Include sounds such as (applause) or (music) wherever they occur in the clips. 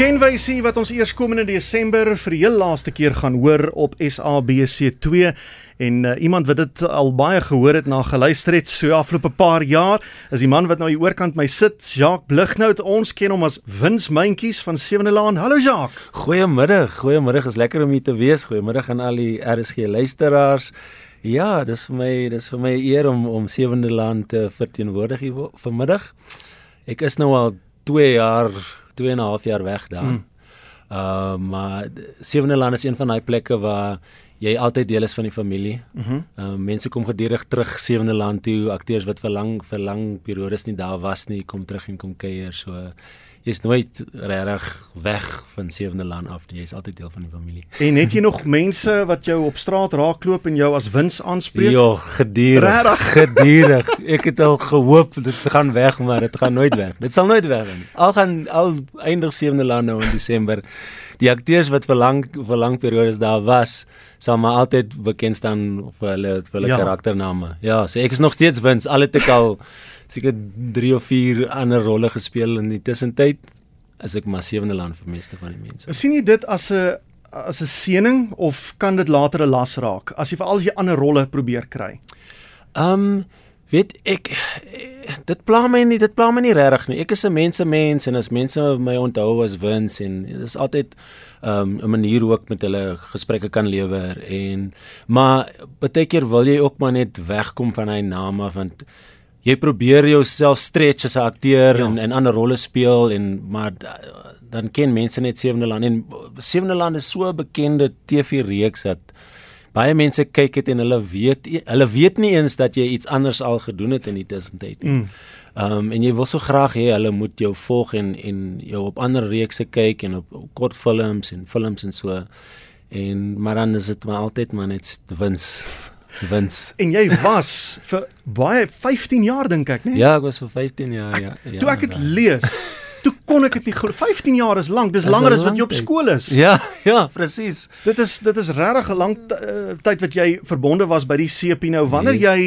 Ken Wysie wat ons eerskomende Desember vir heel laaste keer gaan hoor op SABC2 en uh, iemand wat dit al baie gehoor het na geluister het so afgelope paar jaar is die man wat nou hier oorkant my sit Jacques Blighnout ons ken hom as Wins Myntjies van Sewende Laan. Hallo Jacques. Goeiemiddag goeiemiddag. Is lekker om hier te wees. Goeiemiddag aan al die RSG luisteraars. Ja, dis vir my, dis vir my eer om om Sewende Laan te verteenwoordig hier vanmiddag. Ek is nou al 2 jaar 2 en 'n half jaar weg daar. Mm. Uh maar Sewende Land is een van daai plekke waar jy altyd deel is van die familie. Mm -hmm. Uh mense kom gedurig terug Sewende Land toe, akteurs wat vir lang vir lang periodes nie daar was nie, kom terug en kom kuier. So jy's nooit regtig weg van Sewende Land af nie. Jy's altyd deel van die familie. En het jy nog mense wat jou op straat raakloop en jou as wins aanspreek? Ja, gedurig. Gedurig. Ek het al gehoop dit gaan weg, maar dit gaan nooit weg. Dit sal nooit weg nie. Al gaan al eindig Sewende Land nou in Desember. Die akteurs wat vir lang vir lang periodes daar was, sal maar altyd bekend staan vir hulle vir hulle ja. karaktername. Ja, so ek is nog steeds wins. Al het ek al seker 3 of 4 ander rolle gespeel in die tussentyd as ek maar sewende land vir meeste van die mense. sien jy dit as 'n as 'n seëning of kan dit later 'n las raak as jy vir al die ander rolle probeer kry? Um weet ek dit pla my nie dit pla my nie regtig nie. Ek is 'n mense mens en as mense my onthou as wins en dit is altyd um 'n manier hoe ek met hulle gesprekke kan lewer en maar baie keer wil jy ook maar net wegkom van hy naam af want jy probeer jouself stretch as 'n akteur ja. en en ander rolle speel en maar dan ken mense net Sewende Land en Sewende Land is so 'n bekende TV-reeks dat baie mense kyk dit en hulle weet hulle weet nie eens dat jy iets anders al gedoen het in die tussentyd nie. Mm. Ehm um, en jy wil so graag hê hulle moet jou volg en en jou op ander reekse kyk en op, op kortfilms en films en so. En maar dan is dit maar altyd maar net wins. Wins. En jy was vir baie 15 jaar dink ek, né? Nee? Ja, ek was vir 15 jaar, ja. ja toe ek dit lees, toe kon ek dit nie glo. 15 jaar is lank. Dis langer as wat jy op skool is. Ja, (laughs) ja, presies. Dit is dit is regtig 'n lang uh, tyd wat jy verbonde was by die CP nou. Wanneer yes. jy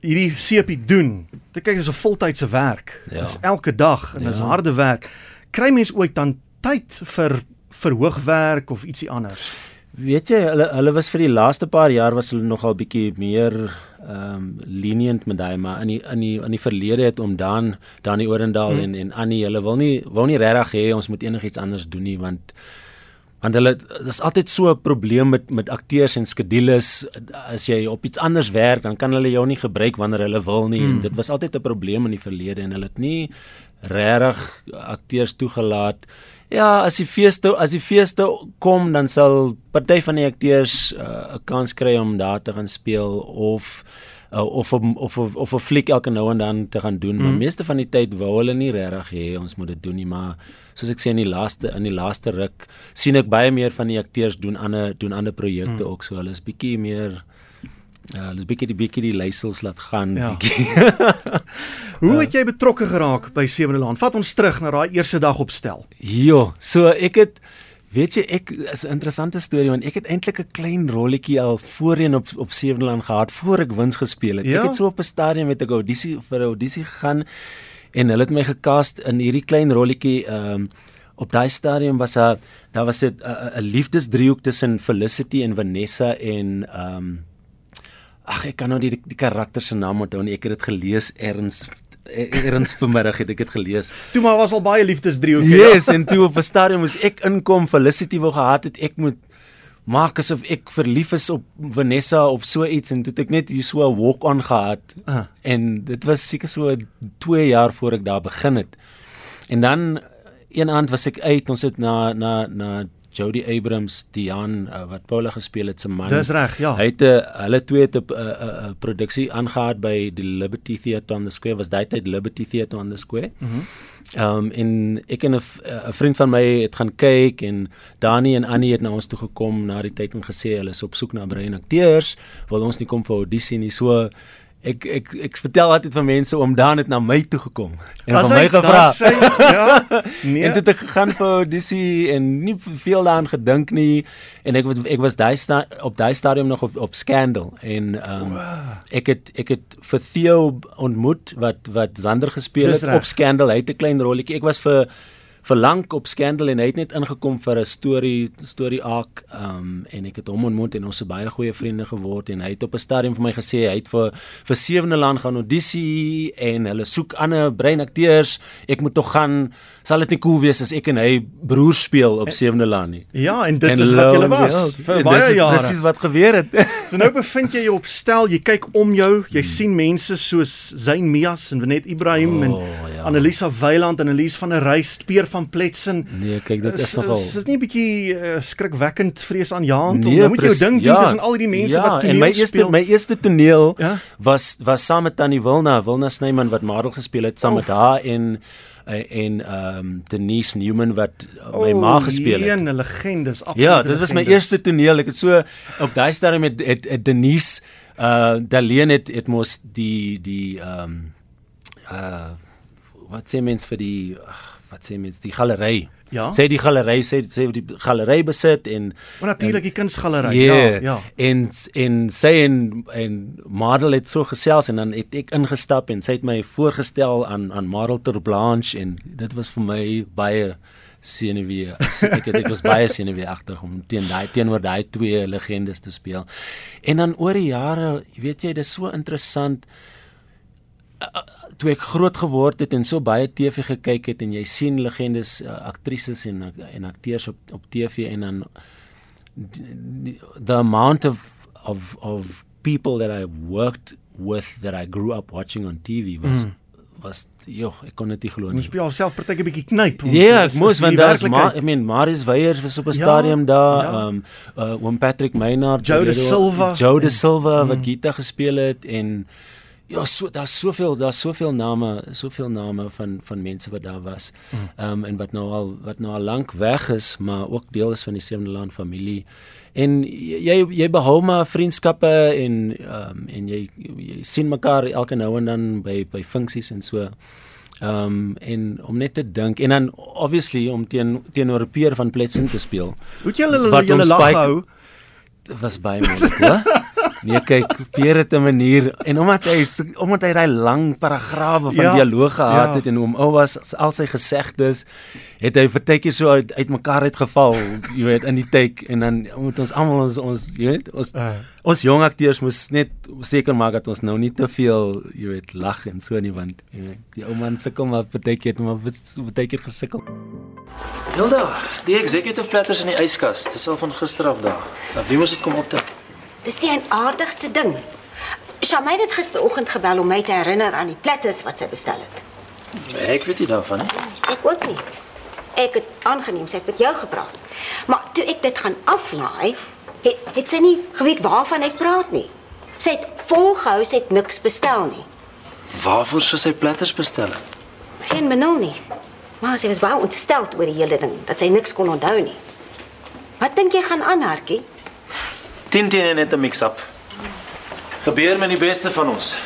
hierdie CP doen, dit kyk is 'n voltydse werk. Ja. Dis elke dag en dis ja. harde werk. Kry mens ooit dan tyd vir verhoogwerk of ietsie anders? Weet jy, hulle hulle was vir die laaste paar jaar was hulle nogal bietjie meer ehm um, lenient met daai maar in die in die in die verlede het om dan dan die Orendal hmm. en en Annie, hulle wil nie wou nie regtig hê ons moet enigiets anders doen nie want want hulle dis altyd so 'n probleem met met akteurs en skedules as jy op iets anders werk dan kan hulle jou nie gebruik wanneer hulle wil nie hmm. en dit was altyd 'n probleem in die verlede en hulle het nie regtig akteurs toegelaat Ja, as die feeste as die feeste kom dan sal party van die akteurs uh, 'n uh, kans kry om daar te gaan speel of uh, of of of of, of 'n fliek elke nou en dan te gaan doen, mm. maar mhm. meeste van die tyd wou hulle nie regtig hê ons moet dit doen nie, maar soos ek sê in die laaste in die laaste ruk sien ek baie meer van die akteurs doen ander doen ander projekte mm. ook so. Hulle is bietjie meer Ja, dis bietjie die bietjie die leiersels laat gaan ja. bietjie. (laughs) Hoe het jy betrokke geraak by Sewende Laan? Vat ons terug na daai eerste dag opstel. Jo, so ek het weet jy ek is 'n interessante storie want ek het eintlik 'n klein rolletjie al voorheen op op Sewende Laan gehad voor ek wins gespeel het. Ja? Ek het so op 'n stadium met 'n audisie vir 'n audisie gegaan en hulle het my gekast in hierdie klein rolletjie ehm um, op daai stadium was 'n daar was 'n 'n liefdesdriehoek tussen Felicity en Vanessa en ehm um, Ag ek kan nou die die karakter se naam onthou en ek het dit gelees erns erns vanmiddag het ek dit gelees. Toe maar was al baie liefdesdriehoek. Yes, en toe op 'n stadium moes ek inkom Felicity wou gehad het ek moet maak asof ek verlief is op Vanessa of so iets en toe het ek net hier so 'n walk on gehad. Uh. En dit was seker so 2 jaar voor ek daar begin het. En dan een aand was ek uit, ons het na na na Jody Abrams, Dian uh, wat Paula gespeel het se man. Dis reg, ja. Hy het uh, hulle twee het 'n uh, uh, uh, produksie aangehaat by die Liberty Theatre on the Square. Was daai tyd Liberty Theatre on the Square? Mhm. Mm ehm um, en ek en 'n vriend van my het gaan kyk en Dani en Annie het na ons toe gekom na die tyd en gesê hulle is op soek na brein akteurs. Wil ons nie kom vir audisie nie. So ek ek ek vertel altyd van mense om dan net na my toe gekom en van my gevra. Ja. (laughs) Nee. en dit het gegaan vir audisie en nie veel daaraan gedink nie en ek ek was daai op daai stadium nog op op Scandal en um, wow. ek het ek het vir Theo ontmoet wat wat Zander gespeel het op Scandal. Hy het 'n klein rolletjie. Ek was vir verlang op Scandal en hy het net ingekom vir 'n storie storie arc um en ek het hom ontmoet en ons is baie goeie vriende geword en hy het op 'n stadium vir my gesê hy het vir vir Sewende Land gaan audisie en hulle soek ander breinakteurs ek moet tog gaan sal dit nie cool wees as ek en hy broer speel op Sewende Land nie? Ja en dit en is wat jy was. Vir baie jare. presies wat gebeur het. (laughs) So nou bevind jy jou op stel jy kyk om jou jy hmm. sien mense soos Zain Mias en Venet Ibrahim oh, en ja. Annelisa Weiland en Elise van der Rys Peer van Pletsen. Nee, kyk, dit is nogal. Is dit nie 'n bietjie uh, skrikwekkend vreesaanjaend nee, om nou moet jy dink ja, tussen al hierdie mense ja, wat toneel speel? Ja, en my eerste speel. my eerste toneel ja? was was saam met Tannie Wilna, Wilna Snyman wat Marel gespeel het saam oh. met haar en eh, en ehm um, Denise Newman wat oh, my ma gespeel het. 'n legendes absoluut. Ja, dit was my eerste toneel. Ek het so op daai stadium met het, het Denise uh Daleen het het mos die die ehm um, uh wat sê mens vir die ach, wat sê mens die galery. Ja. Sê die galery sê sê die galery besit en Maar natuurlik die kunsgalery. Yeah, ja, ja. En en sê en en model het so gesels en dan het ek ingestap en sy het my voorgestel aan aan Marel ter Blanche en dit was vir my baie senuwee. Ek het ek was baie senuwee agtig om teen daai teenoor daai twee legendes te speel. En dan oor die jare, weet jy, dis so interessant toe ek groot geword het en so baie TV gekyk het en jy sien legendes uh, aktrises en en akteurs op op TV en dan the amount of of of people that I worked with that I grew up watching on TV was mm. was joh ek kon dit nie glo nie. Moes jy jouself partyke bietjie knyp. Ja, yeah, ek moes want daar's maar I mean Marius Weyer was op 'n ja, stadium daar, ja. um uh oom Patrick Maynard, Jode Silva, Jode Silva wat mm. gitaar gespeel het en Ja, so daar's soveel, daar's soveel name, soveel name van van mense wat daar was. Ehm um, en wat nou al wat nou al lank weg is, maar ook deel is van die Sewende Land familie. En jy jy behou maar vriendskappe en ehm um, en jy jy sien mekaar elke nou en dan by by funksies en so. Ehm um, en om net te dink en dan obviously om teen teenoor Peer van Pletsen te speel. Hoe jy hulle julle lag hou? Was baie moeilik, hè? Nee, kyk, Peer het 'n manier en omdat hy omdat hy daai lang paragrawe van ja, dialoog gehad ja. het en hom ou was al sy gesegdes het hy verteker so uit uitmekaar uitgeval, jy weet, in die take en dan moet ons almal ons ons jy weet, ons uh. ons jong akteurs moet net seker maak dat ons nou nie te veel, jy weet, lag en so nie want jy weet, die ou man sukkel maar verteker het maar verteker gesukkel. Hilda, die executive platters in die yskas, dis al van gister af daar. Wie moes dit kom optel? Dis die aardigste ding. Shamay het gisteroggend gebel om my te herinner aan die platters wat sy bestel het. Ek weet nie daarvan nie. Ek ook nie. Ek het aangeneem sy het met jou gepraat. Maar toe ek dit gaan aflaai, het, het sy nie geweet waarvan ek praat nie. Sy het volgehou sy het niks bestel nie. Waarvoor sou sy platters bestel? Geen benul nie. Maar sy was baie ontstel oor die hele ding, dat sy niks kon onthou nie. Wat dink jy gaan aan, Hartjie? 10 teen net 'n mix-up. Gebeur met die beste van ons.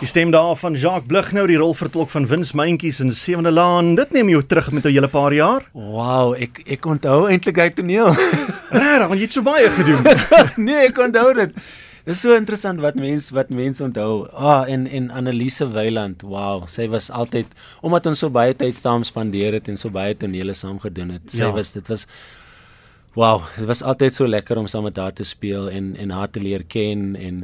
Die stem daar van Jacques Blug nou die rol vertolk van Wins Myntjies in Sewende Laan. Dit neem jou terug met 'n hele paar jaar. Wow, ek ek onthou eintlik hy toneel. (laughs) Regtig, want jy het so baie gedoen. (laughs) nee, ek onthou dit. Dit is so interessant wat mense wat mense onthou. Ah, en en Annelise Weiland. Wow, sy was altyd omdat ons so baie tyd saam spandeer het en so baie tonele saam gedoen het. Sy ja. was dit was Wow, dit was altyd so lekker om saam met haar te speel en en haar te leer ken en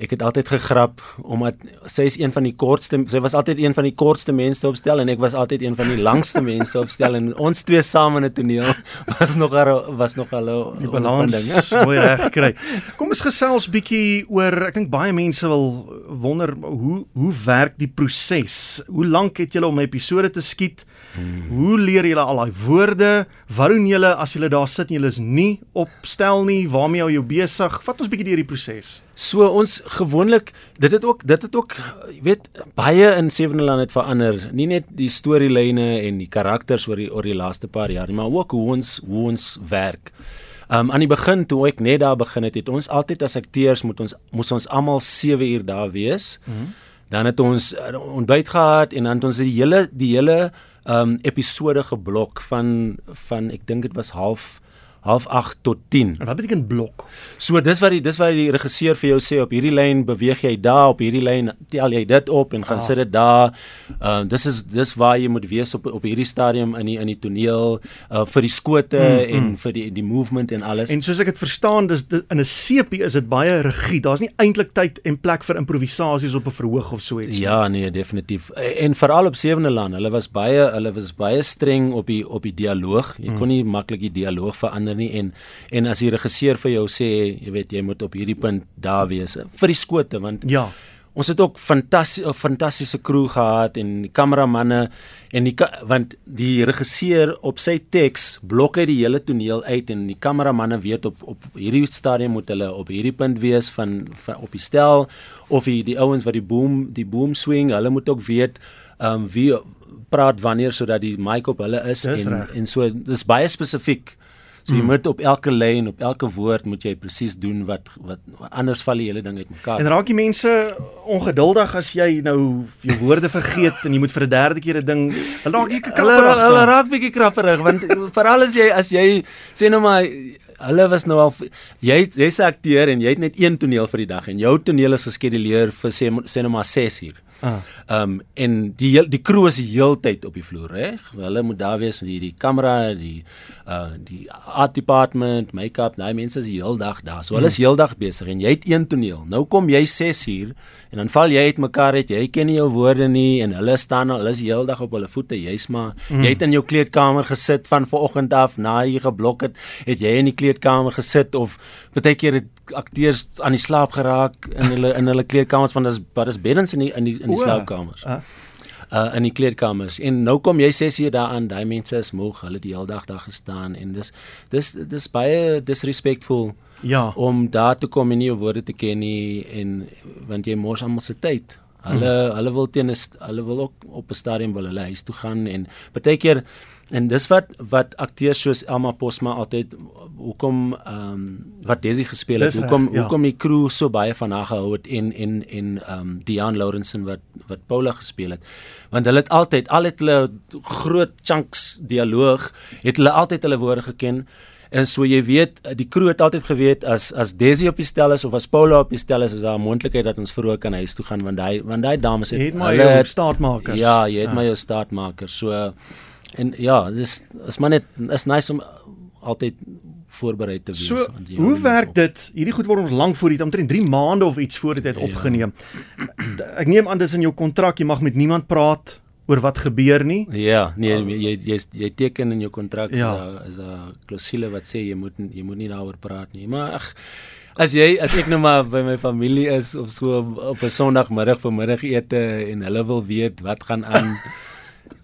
ek het altyd gegrap omdat sy is een van die kortste sy was altyd een van die kortste mense opstel en ek was altyd een van die langste mense opstel en ons twee saam in 'n toneel was nog haar was nog hallo die balans mooi reg (laughs) kry. Kom ons gesels bietjie oor ek dink baie mense wil wonder hoe hoe werk die proses? Hoe lank het julle om 'n episode te skiet? Hmm. Hoe leer julle al daai woorde? Wat doen julle as julle daar sit en julle is nie opstel nie? Waarmee hou jy besig? Vat ons bietjie deur die proses. So ons gewoonlik dit het ook dit het ook jy weet baie in Sewende Land het verander. Nie net die storielyne en die karakters oor die oor die laaste paar jaar nie, maar ook hoe ons hoe ons werk. Um aan die begin toe ek net daar begin het, het ons altyd as akteurs moet ons moes ons almal 7 uur daar wees. Mm. Dan het ons uh, ontbyt gehad en dan het ons die hele die hele um episode geblok van van ek dink dit was half half 8 tot 10. En wat beteken blok? So dis wat die dis wat die regisseur vir jou sê op hierdie lyn beweeg jy daar op hierdie lyn tel jy dit op en gaan ah. sit dit daar. Ehm uh, dis is dis waar jy moet wees op op hierdie stadium in die in die toneel uh, vir die skote mm, en mm. vir die die movement en alles. En soos ek dit verstaan, dis dit, in 'n sepie is dit baie rigied. Daar's nie eintlik tyd en plek vir improvisasies op 'n verhoog of so iets. Ja, nee, definitief. En veral op Sewende Land, hulle was baie hulle was baie streng op die op die dialoog. Jy mm. kon nie maklik die dialoog verander nie en en as die regisseur vir jou sê, jy weet, jy moet op hierdie punt daar wees vir die skote want ja Ons het ook fantastiese fantastiese crew gehad en die kameramanne en die want die regisseur op sy teks blok hy die hele toneel uit en die kameramanne weet op op hierdie stadium moet hulle op hierdie punt wees van, van op die stel of die, die ouens wat die boom die boom swing hulle moet ook weet ehm um, wie praat wanneer sodat die mic op hulle is dis en recht. en so dis baie spesifiek So jy hmm. moet op elke lyn, op elke woord moet jy presies doen wat wat anders val die hele ding uitmekaar. En raak die mense ongeduldig as jy nou jou woorde vergeet en jy moet vir 'n derde keer 'n ding hulle raak bietjie krapperig. Hulle raak bietjie krapperig want veral as jy as jy sê nou maar hulle was nou al jy jy's 'n akteur en jy het net een toneel vir die dag en jou toneel is geskeduleer vir sê sê nou maar 6 uur. Ah. Um, en die die crew is die heeltyd op die vloer, reg? Hulle moet daar wees met die die kamera, die uh die art department, make-up, daai mense is die hele dag daar. So hulle is hmm. heeldag besig en jy het een toneel. Nou kom jy 6 uur en dan val jy uit mekaar uit. Jy ken nie jou woorde nie en hulle staan al, hulle is heeldag op hulle voete. Jy's maar mm. jy het in jou kleedkamer gesit van vanoggend af na jy geblok het, het jy in die kleedkamer gesit of baie keer het akteurs aan die slaap geraak in hulle in hulle kleedkamers want dis wat is beddens in die in die in die slaapkamers. Uh. uh in die kleedkamers. En nou kom jy sê hier daaraan, daai mense is moeg, hulle die hele dag daar gestaan en dis dis dis baie disrespectful. Ja. Om daar te kom en nie jou woorde te ken nie en want jy mors almal se tyd. Hulle hmm. hulle wil teen hulle wil ook op 'n stadium wil hulle huis toe gaan en baie keer En dis wat wat akteurs soos Elma Posma altyd hoekom ehm um, wat Desi gespeel het, hoekom ja. hoekom die crew so baie van haar gehou het en en en ehm um, Dian Lawrenson wat wat Paula gespeel het. Want hulle het altyd al het hulle groot chunks dialoog, het hulle altyd hulle woorde geken. En so jy weet, die crew het altyd geweet as as Desi op die stel is of as Paula op die stel is, is daar 'n moontlikheid dat ons vroeg kan huis toe gaan want hy want daai dames het, het hulle staatmakers. Ja, jy het ja. my jou staatmakers. So En ja, dis is maar net is nice om altyd voorberei te wees so, aan die Hoe werk dit? Hierdie goed word ons lank voor dit omtrent 3 maande of iets voor dit het ja. opgeneem. Ek neem aan dis in jou kontrak jy mag met niemand praat oor wat gebeur nie. Ja, nee uh, jy jy jy teken in jou kontrak ja. is 'n klousule wat sê jy moet jy moet nie daaroor praat nie. Maar ag As jy as ek nou maar by my familie is of so op 'n Sondagmiddag vir middagete en hulle wil weet wat gaan aan (laughs)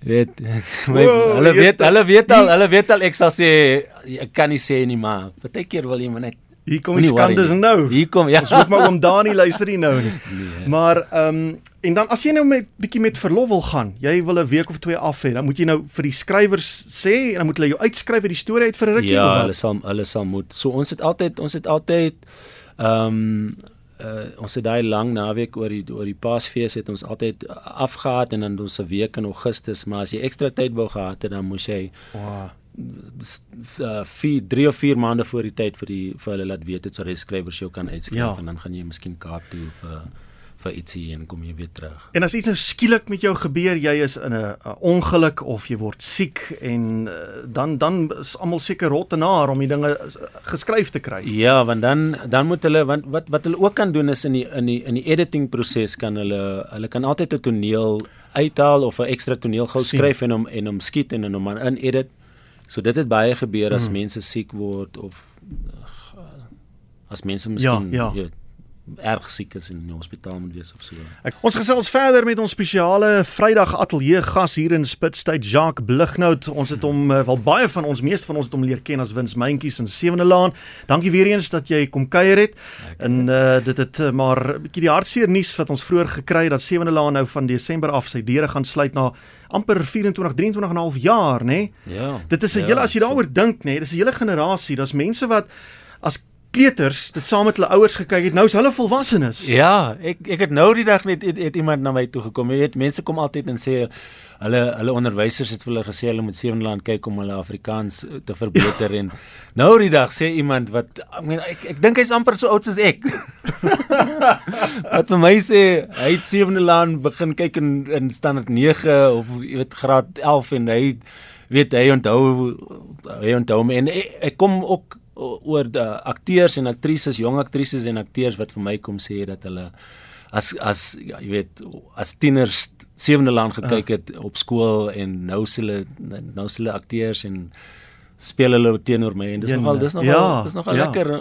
weet (laughs) my, wow, hulle weet hulle weet al (laughs) hulle weet al ek sal sê ek kan nie sê nie maar partykeer wil jy maar net hier kom die skandes nou. Hier kom ja. Ons moet maar om Dani luister nie nou. Nie (laughs) nee. maar ehm um, en dan as jy nou met bietjie met verlof wil gaan jy wil 'n week of twee af hê dan moet jy nou vir die skrywers sê en dan moet hulle jou uitskryf uit die storie uit vir 'n rukkie ja hulle sal hulle sal moet. So ons het altyd ons het altyd ehm um, uh, ons het daai lang naweek oor die oor die Paasfees het ons altyd afgehaat en dan ons 'n week in Augustus, maar as jy ekstra tyd wou gehad het, dan moes jy wow uh, vier, drie of vier maande voor die tyd vir die vir hulle laat weet het sodat die skrywers jou kan uitskryf ja. en dan gaan jy miskien Kaap toe vir vir ietsie en kom jy weer terug. En as iets nou skielik met jou gebeur, jy is in 'n ongeluk of jy word siek en uh, dan dan is almal seker rot en haar om die dinge uh, geskryf te kry. Ja, want dan dan moet hulle want wat wat hulle ook kan doen is in die in die in die editing proses kan hulle hulle kan altyd 'n toneel uithaal of 'n ekstra toneel gou skryf en hom en hom skiet en hom in edit. So dit het baie gebeur as hmm. mense siek word of as mense miskien ja, ja. Weet, erg siek is en in die hospitaal moet wees of so. Ek, ons gesels verder met ons spesiale Vrydag ateljee gas hier in Spitstyd Jacques Blighnout. Ons het hom uh, wel baie van ons meeste van ons het hom leer ken as Wins Myntjies in Sewende Laan. Dankie weer eens dat jy kom kuier het. En uh, dit het uh, maar 'n bietjie die hartseer nuus wat ons vroeër gekry het dat Sewende Laan nou van Desember af sy deure gaan sluit na amper 24 23 en 'n half jaar, nê? Nee? Ja. Dit is 'n ja, hele as jy daaroor dink, nê, nee, dis 'n hele generasie. Daar's mense wat as kleuters dit saam met hulle ouers gekyk het. Nou is hulle volwassenes. Ja, ek ek het nou die dag net het, het iemand na my toe gekom. Jy weet, mense kom altyd en sê hulle hulle onderwysers het vir hulle gesê hulle moet Sewende Land kyk om hulle Afrikaans te verbeter ja. (laughs) en nou die dag sê iemand wat ek meen ek ek dink hy's amper so oud soos ek. (laughs) wat vir my sê hy het Sewende Land begin kyk in in standaard 9 of jy weet graad 11 en hy weet hy onthou hy onthou my en ek, ek kom ook oor die akteurs en aktrises, jong aktrises en akteurs wat vir my kom sê dat hulle as as ja, jy weet as tieners sewende land gekyk het uh. op skool en nou s hulle nou s hulle akteurs en speel hulle teenoor my en dis nogal dis nogal ja, dis nogal ja. lekker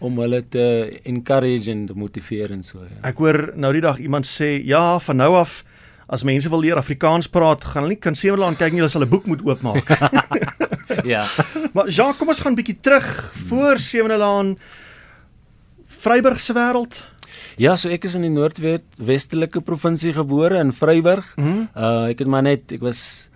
om hulle te encourage en te motiveer en so ja. Ek hoor nou die dag iemand sê ja van nou af as mense wil leer Afrikaans praat gaan hulle nie kan sewende land kyk nie hulle sal 'n boek moet oopmaak. (laughs) ja. (laughs) Maar Jacques, kom ons gaan bietjie terug voor Sewende Laan Vryburg se wêreld. Ja, so ek is in die Noordwestelike provinsie gebore in Vryburg. Mm -hmm. Uh ek het maar net ek was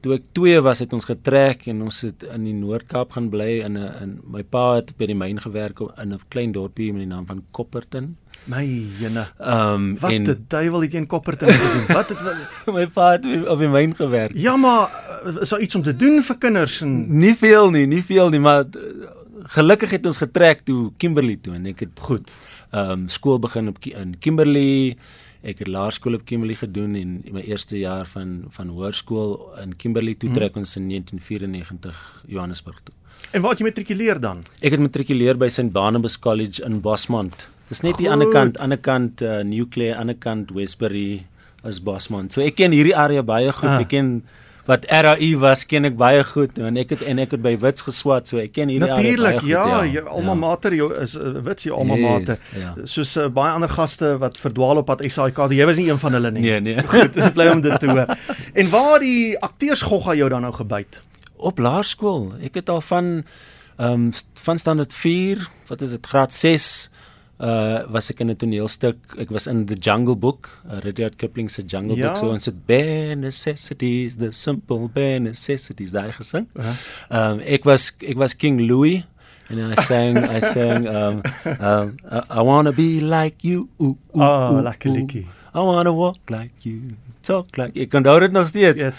toe ek 2 was het ons getrek en ons het in die Noord-Kaap gaan bly in 'n in my pa het by die myn gewerk in 'n klein dorpie met die naam van Kopperton. My jene. Ehm um, wat en, die duiwel het jy in Kopperton gedoen? Wat het (laughs) my pa het op die myn gewerk? Ja, maar is daar iets om te doen vir kinders en nie veel nie, nie veel nie, maar gelukkig het ons getrek toe Kimberley toe en ek het goed ehm um, skool begin op in Kimberley. Ek het laerskool op Kimberley gedoen en my eerste jaar van van hoërskool in Kimberley toe hmm. trek ons in 1994 Johannesburg toe. En waar het jy matrikuleer dan? Ek het matrikuleer by St Barnabas College in Bosmont. Dis net Goed. die ander kant, ander kant uh, Nuclear, ander kant Westbury as Bosmont. So ek ken hierdie area baie goed. Ah. Ek ken wat RAI was ken ek baie goed en ek het en ek het by Wits geswat so ek ken hierdie Natuurlik. Natuurlik, ja, ja. alma ja. mater jou is uh, Wits jou alma yes, mater. Ja. Soos uh, baie ander gaste wat verdwaal op pad SAIK, jy was nie een van hulle nie. Nee, nee. (laughs) Goed, bly om dit te hoor. En waar die akteursgogga jou dan nou gebyt? Op laerskool. Ek het al van ehm um, van standaard 4, wat is dit, graad 6 uh was ek in 'n toneelstuk. Ek was in The Jungle Book, uh, Rudyard Kipling se Jungle ja. Book. So ons het bare necessities, the simple bare necessities daai gesing. Ehm uh -huh. um, ek was ek was King Louis and I sang I (laughs) sang um um I, I want to be like you. Ooh, ooh, oh, ooh, like a licky. I want to walk like you. Talk like Ek kan dit nog steeds. Ja.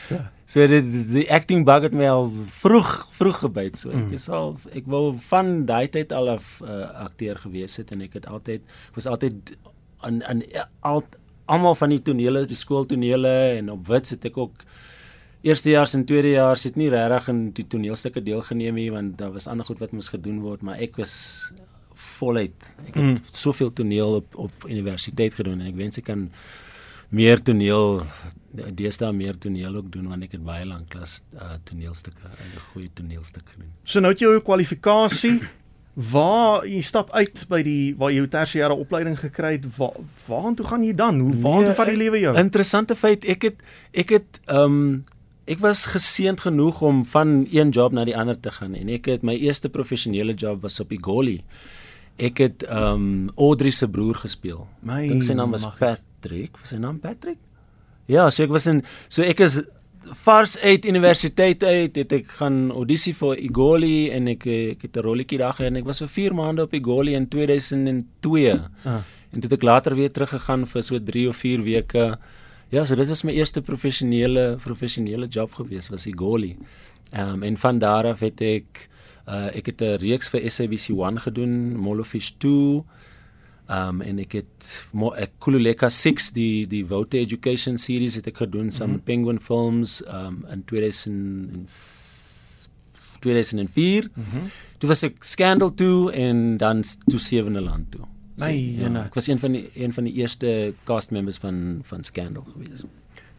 So die, die acting bug het my al vroeg vroeg gebyt so. Ek mm. is al ek wou van daai tyd al 'n uh, akteur gewees het en ek het altyd was altyd aan aan al almal van die tonele, die skooltonele en op wits het ek ook eerstejaars en tweedejaars het nie regtig in die toneelstukke deelgeneem nie want daar was ander goed wat moes gedoen word, maar ek was voluit. Ek het mm. soveel toneel op op universiteit gedoen en ek wens ek kan meer toneel deesdae meer toneel ook doen want ek het baie lank klas uh, toneelstukke en 'n goeie toneelstuk gedoen. So nou het jy jou kwalifikasie waar jy stap uit by die waar jy jou tersiêre opleiding gekry het, waar waartoe gaan jy dan? Hoe waartoe nee, vat die lewe jou? Interessante feit, ek het ek het ehm um, ek was geseënd genoeg om van een job na die ander te gaan en ek het my eerste professionele job was op Igoli. Ek het ehm um, Audrey se broer gespeel. Dink sy naam is Patrick, was sy naam Patrick? Ja, so ek was in so ek is vars uit universiteit uit het ek gaan audisie vir Igoli en ek ek het 'n rolletjie daar gehad en ek was vir 4 maande op Igoli in 2002. Ah. En toe het ek later weer teruggegaan vir so 3 of 4 weke. Ja, so dit was my eerste professionele professionele job gewees was Igoli. Ehm um, en van daar af het ek uh, ek het 'n reeks vir SABC1 gedoen, Molofish 2 Um en ek het ek Kululeka 6 die die Vote Education series het ek gedoen saam mm -hmm. met Penguin Films um in 2000 2004. Mhm. Mm toe was ek Scandal 2 en dan toe Sewende Land toe. So, nee, ja, ek was een van die een van die eerste cast members van van Scandal gewees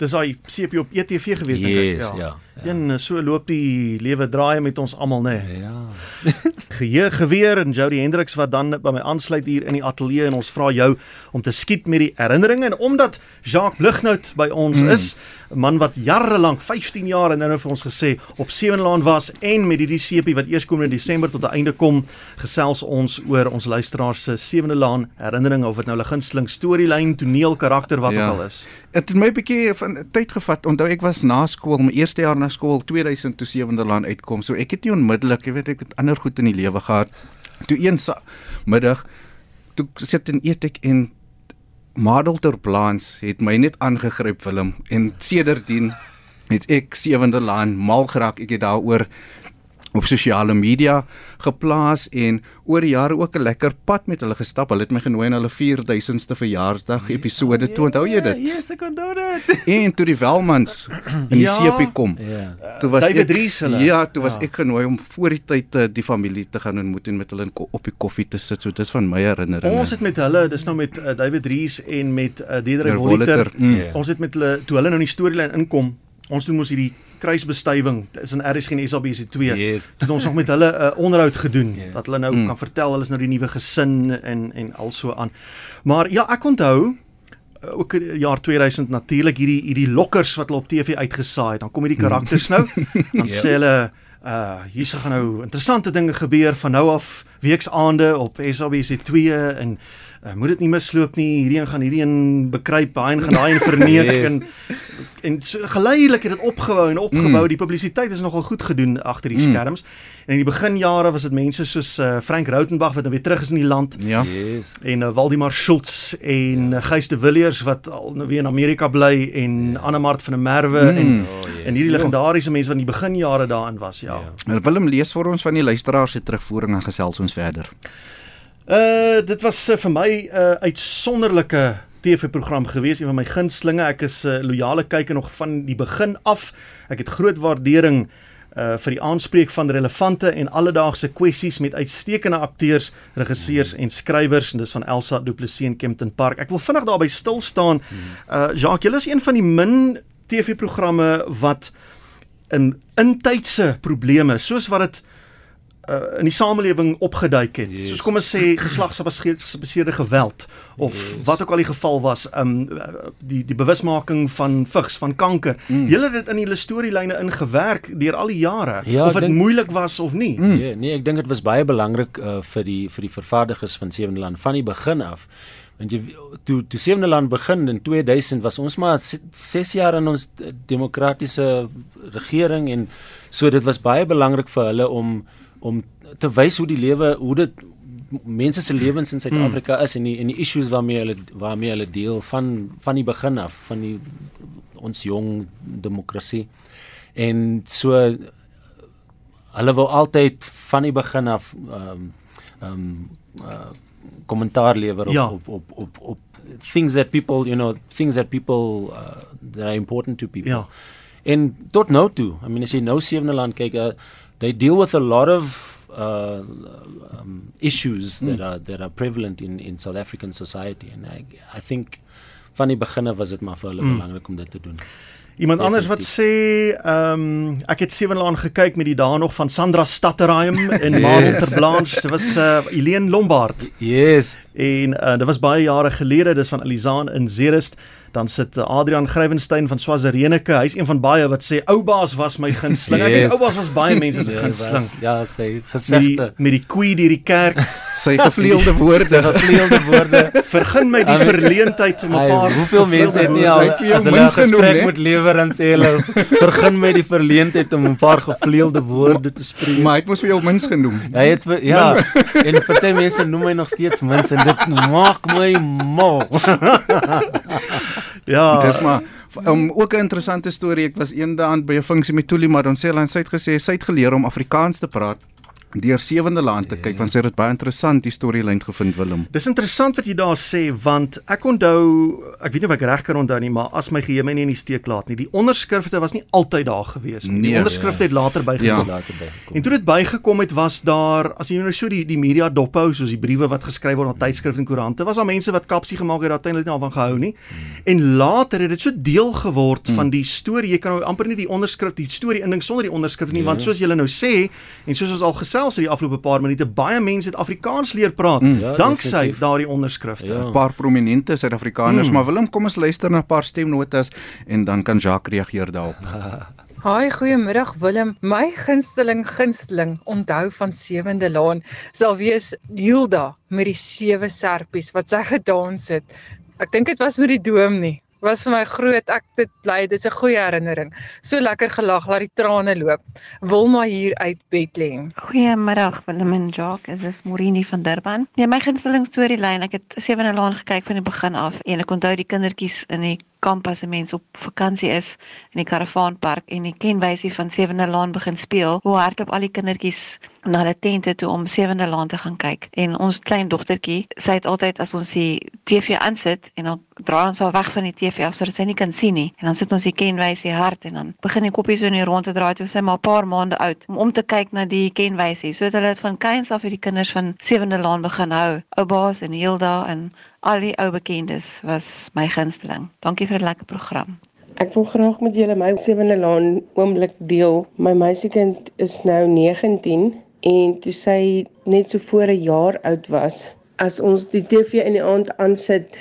dis daai CP op ETV gewees dink ek. Ja. ja. Ja. En so loop die lewe draai met ons almal nê. Nee. Ja. (laughs) Geheue geweer en Jody Hendriks wat dan by my aansluit hier in die ateljee en ons vra jou om te skiet met die herinneringe en omdat Jacques Lugnout by ons mm. is 'n man wat jare lank 15 jaar en nou vir ons gesê op Sewenlaan was en met hierdie sepie wat eers kom in Desember tot 'n einde kom gesels ons oor ons luisteraars se Sewende Laan herinneringe of dit nou 'n gunsteling storielyn, toneel, karakter wat ja. ook al is. Dit het my 'n bietjie van tyd gevat. Onthou ek was na skool, my eerste jaar na skool 2000 toe Sewende Laan uitkom. So ek het nie onmiddellik, jy weet ek het ander goed in die lewe gehad Toe een middag toe sit en eet ek en Madel ter Blans het my net aangegryp Willem en sedertdien het ek sewende laan mal geraak ek het daaroor op sosiale media geplaas en oor die jare ook 'n lekker pad met hulle gestap. Hulle het my genooi na hulle 4000ste verjaarsdag episode. Toe onthou jy dit? Yes, ek onthou dit. (laughs) En toe die Welmans in die Ja. CP kom. Ja. Toe was David ek, Ries hulle. Ja, toe was Ja. ek genooi om voor die tyd uh, die familie te gaan ontmoet en met hulle op die koffie te sit. So dis van my herinneringe. Ons het met hulle, dis nou met uh, David Rees en met uh, Deidre Meneer Voliter. Voliter, mm. Ja. Ons het met hulle toe hulle nou in die storielyn inkom. Ons doen mos hierdie kruisbestuiving. Is in RSG en SABC 2. Yes. Toe het ons nog met hulle 'n uh, onderhoud gedoen Ja. dat hulle nou Mm. kan vertel hulle is nou die nuwe gesin en en also aan. Maar ja, ek onthou uh, ook in die jaar 2000 natuurlik hierdie hierdie lokkers wat hulle op TV uitgesaai het. Dan kom hierdie karakters nou. (laughs) Dan Ja. sê hulle uh hier se gaan nou interessante dinge gebeur van nou af weksaande op SABC 2 en uh, moet dit nie misloop nie. Hierdie een gaan hierdie een bekruip, daai een gaan daai een verneek (laughs) Yes. en en so geleidelik het dit opgebou en opgebou. Mm. Die publisiteit is nogal goed gedoen agter die Mm. skerms. En in die beginjare was dit mense soos uh, Frank Rautenbach wat nou weer terug is in die land Ja. Yes. en uh, Waldemar Schultz en ja. Gys de Villiers wat al nou weer in Amerika bly en ja. Annemart van der Merwe Mm. en Oh, yes. en hierdie legendariese mense wat in die beginjare daarin was, ja. Ja. Hulle wil hom lees vir ons van die luisteraars se terugvoering en gesels ons verder. Uh dit was uh, vir my 'n uh, uitsonderlike TV-program gewees, een van my gunstlinge. Ek is 'n uh, loyale kyker nog van die begin af. Ek het groot waardering uh vir die aanspreek van relevante en alledaagse kwessies met uitstekende akteurs, regisseurs en skrywers en dis van Elsa Du Plessis en Kempton Park. Ek wil vinnig daarby stil staan. Uh Jacques, julle is een van die min TV-programme wat in intydse probleme, soos wat dit uh, in die samelewing opgeduik het. Yes. Soos kom ons sê geslagsgebaseerde geweld of Yes. wat ook al die geval was, um die die bewusmaking van vigs, van kanker. Mm. Julle het dit in julle storielyne ingewerk deur al die jare Ja, of dit dink- moeilik was of nie. Mm. Ja, nee, ek dink dit was baie belangrik uh, vir die vir die vervaardigers van Sewende Land van die begin af. Want jy toe toe Sewende Land begin in 2000 was ons maar 6 jaar in ons demokratiese regering en so dit was baie belangrik vir hulle om om te wys hoe die lewe hoe dit mense se lewens in Suid-Afrika is en die en die issues waarmee hulle waarmee hulle deel van van die begin af van die ons jong demokrasie. En so hulle wou altyd van die begin af ehm um, ehm um, uh, kommentaar lewer op, Ja. op op op op things that people, you know, things that people uh, that are important to people. Ja. En tot nou toe, I mean as jy nou Sewende Land kyk, uh, they deal with a lot of uh um, issues that are that are prevalent in in South African society and I I think van die beginne was dit maar vir hulle mm. belangrik om dit te doen. Iemand anders wat sê, ehm um, ek het Sewenlaan gekyk met die dae nog van Sandra Stutterheim en Yes. Marel ter Blanche. Dit was uh Eileen Lombard Yes. en uh, dit was baie jare gelede, dis van Elizaan in Zerust. Dan sit uh, Adrian Grywenstein van Swazirenike. Hy's een van baie wat sê Oubaas was my gunsteling. Ek Yes. dink Oubaas was baie mense se (laughs) gunsteling. Ja, sy Met die met die koei deur die kerk. Sy gevleelde woorde. Gevleelde woorde. Vergun my die verleentheid om 'n paar hoeveel mense het nie al as hulle 'n gesprek hè? moet lewer en sê hulle vergun my die verleentheid om 'n paar gevleelde woorde te spreek. Maar hy het mos vir jou mins genoem. Hy het ja, en party mense noem my nog steeds mens en dit maak my mal. (laughs) Ja. Dis maar um, ook 'n interessante storie. Ek was eendag by 'n funksie met Tuli maar ons sê hulle sy het gesê sy het geleer om Afrikaans te praat deur Sewende Land te kyk want sy het dit baie interessant die storielyn gevind Willem. Dis interessant wat jy daar sê want ek onthou ek weet nie of ek reg kan onthou nie maar as my geheue my nie in die steek laat nie die onderskrifte was nie altyd daar gewees nie. Die Nee. onderskrifte het later bygekom. Ja. Later bygekom. En toe dit bygekom het was daar as jy nou so die die media dophou soos die briewe wat geskryf word aan tydskrifte en koerante was daar mense wat kapsie gemaak het dat uiteindelik nie daarvan gehou nie. En later het dit so deel geword van die storie. Jy kan nou amper nie die onderskrif die storie indink sonder die onderskrif nie Ja. want soos julle nou sê en soos ons al gesels het die afgelope paar minute baie mense het Afrikaans leer praat Ja, danksy definitief. daardie onderskrifte. Ja. 'n Paar prominente Suid-Afrikaners, Mm. maar Willem, kom ons luister na 'n paar stemnotas en dan kan Jacques reageer daarop. (laughs) Haai, goeiemiddag Willem. My gunsteling gunsteling onthou van Sewende Laan sal wees Hilda met die sewe serpies wat sy gedans het. Ek dink dit was met die doom nie. Was vir my groot. Ek dit bly, dit is 'n goeie herinnering. So lekker gelag, laat die trane loop. Wilma hier uit Bethlehem. Goeiemiddag Willem en Jacques, dit is Morini van Durban. Nee, my gunsteling storielyn, ek het Sewende Laan gekyk van die begin af en ek onthou die kindertjies in die kamp as 'n mens op vakansie is in die karavaanpark en die kenwysie van Sewende Laan begin speel. Hoe hardloop al die kindertjies na hulle tente toe om Sewende Laan te gaan kyk. En ons klein dogtertjie, sy het altyd as ons die TV aansit en dan draai ons haar weg van die TV af sodat sy nie kan sien nie. En dan sit ons die kenwysie hard en dan begin die koppies so in die rond te draai toe sy maar 'n paar maande oud om om te kyk na die kenwysie. So het hulle dit van kleins af vir die kinders van Sewende Laan begin hou. Oubaas en Hilda en al die ou bekendes was my gunsteling. Dankie vir 'n lekker program. Ek wil graag met julle my sewende laan oomblik deel. My meisiekind is nou 19 en toe sy net so voor 'n jaar oud was, as ons die TV in die aand aansit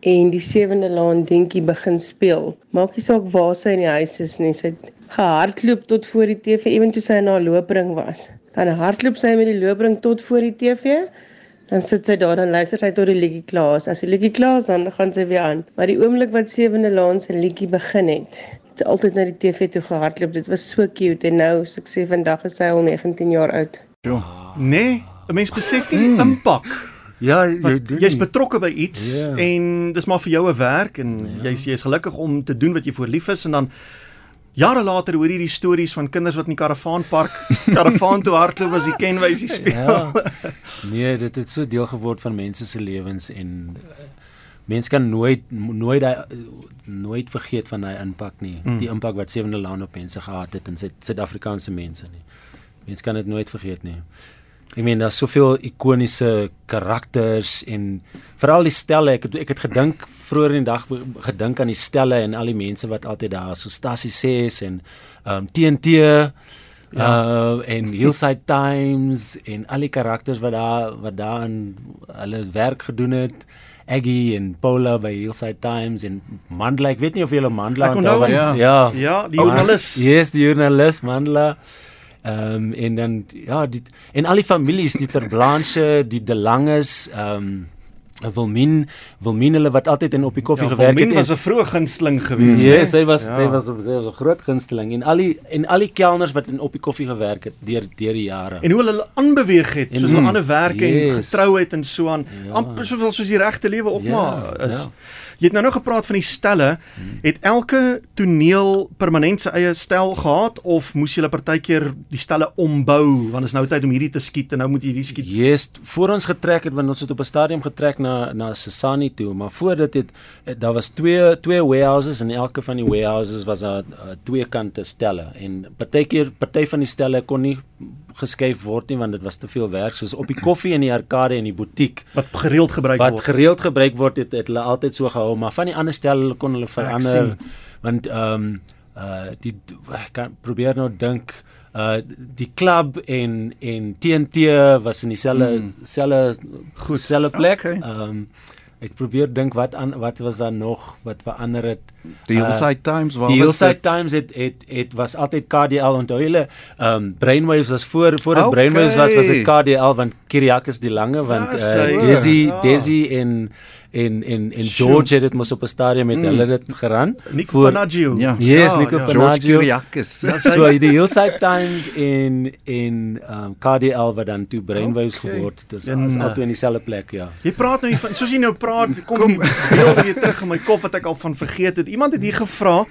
en die sewende laan dingetjie begin speel. Maak nie saak waar sy in die huis is nie, sy het gehardloop tot voor die TV ewen toe sy in haar loopring was. Dan hardloop sy met die loopring tot voor die TV Dan sit sy daar dan luister sy tot die liedjie klaar is. As die liedjie klaar is dan gaan sy weer aan. Maar die oomblik wat Sewende Laan se liedjie begin het, het sy altyd na die TV toe gehardloop. Dit was so cute en nou, so ek sê vandag is sy al 19 jaar oud. Nee, 'n mens besef nie die impak. Ja, jy's betrokke by iets Ja. en dis maar vir jou 'n werk en Ja. jy's jy's gelukkig om te doen wat jy voor lief is en dan jare later hoor jy die stories van kinders wat in die karavaanpark karavaan toe hardloop as die kenwysie speel. Ja. Nee, dit het so deel geword van mense se lewens en uh, mense kan nooit nooit daai nooit vergeet van daai impak nie. Mm. Die impak wat Sewende Laan op mense gehad het en Suid- Suid-Afrikaanse mense nie. Mense kan dit nooit vergeet nie. Ek meen daar's soveel ikoniese karakters en veral die stelle. Ek het ek het gedink vroeër in die dag gedink aan die stelle en al die mense wat altyd daar so Stasie 6 en ehm um, TNT ja. uh en Hillside Times en al die karakters wat daar wat daar in hulle werk gedoen het. Aggie en Paula by Hillside Times en Mandla, ek weet nie of jy hulle Mandla onthou hom. ja. Ja, die joernalis. Yes, die joernalis Mandla. Ehm um, en dan ja, die en al die families, die Terblanche, die De Langes, ehm um, Wilmien, Wilmien hulle wat altyd in op die koffie Ja, gewerk Wilmien het. was 'n vroeë gunsteling gewees. Ja, sy was Ja. sy was sy was 'n groot gunsteling en al die en al die kelners wat in op die koffie gewerk het deur deur die jare. En hoe hulle aanbeweeg het, soos En- hulle ander werke en Yes. getrouheid en so aan, Ja. amper soos soos die regte lewe ook Ja, is. ja. Jy het nou nog gepraat van die stelle. Het elke toneel permanent sy eie stel gehad of moes jy partykeer die stelle ombou want is nou tyd om hierdie te skiet en nou moet jy hierdie skiet. Yes, voor ons getrek het want ons het op 'n stadium getrek na na Sesani toe, maar voor dit het, het daar was twee twee warehouses en elke van die warehouses was daar uh, twee kante stelle en partykeer party van die stelle kon nie geskuif word nie want dit was te veel werk soos op die koffie in die arkade en die butiek wat gereeld gebruik wat word. gereeld gebruik word het, het hulle altyd so gehou maar van die ander stelle kon hulle verander sien. want ehm um, uh die ek kan probeer nou dink uh die klub en en TNT was in dieselfde Mm. selfe goed selfe plek. Okay. Ehm um, ek probeer dink wat aan wat was daar nog wat verander het. Die Hillside Times waar Die was Hillside dit? Times het het het was altyd KDL onthou julle ehm um, Brainwaves was voor voor dit Okay. Brainwaves was was dit KDL want Kiriakis die lange want Ja, uh. Desi Ja. Desi en en en en. George het dit mos op 'n stadium met hulle dit geran. Nico voor- Panaggio. Ja. Yes, Nico George Panaggio. Kyriakis. So die Hillside Times en en um, KDL wat dan toe Brainwaves Okay. geword het. Dis is uh, altyd in dieselfde plek, ja. Jy praat nou hier van soos jy nou praat, (laughs) kom die beeld weer terug in my kop wat ek al van vergeet het. Iemand het hier gevra,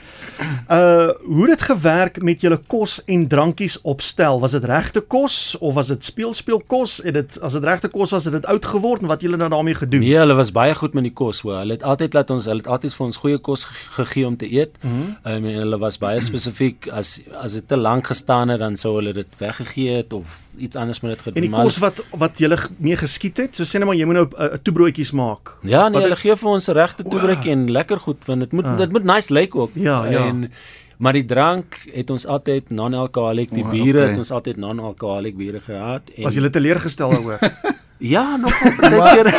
uh hoe het dit gewerk met julle kos en drankies opstel? Was dit regte kos of was dit speelspeelkos? Het dit as dit regte kos was, het dit oud geword en wat julle nou daarmee gedoen? Nee, hulle was baie goed met die kos hoor. Hulle het altyd laat ons hulle het altyd vir ons goeie kos ge- gegee om te eet. Mm -hmm. um, en hulle was baie spesifiek as as dit te lank gestaan het dan sou hulle dit weggegee het of iets anders met dit En gedoen. die Maar kos wat wat g- mee geskiet het, so sê net maar jy moet nou uh, toebroodjies maak. Ja, nee, Wat hulle het- gee vir ons regte toebreek en lekker goed want dit moet Ah. dit moet nice lyk ook. Ja, ja. En maar die drank het ons altyd non-alcoholic, die O, biere okay. het ons altyd non-alcoholic biere gehad en Was julle teleurgestel daaroor? (laughs) Ja, nog 'n keer.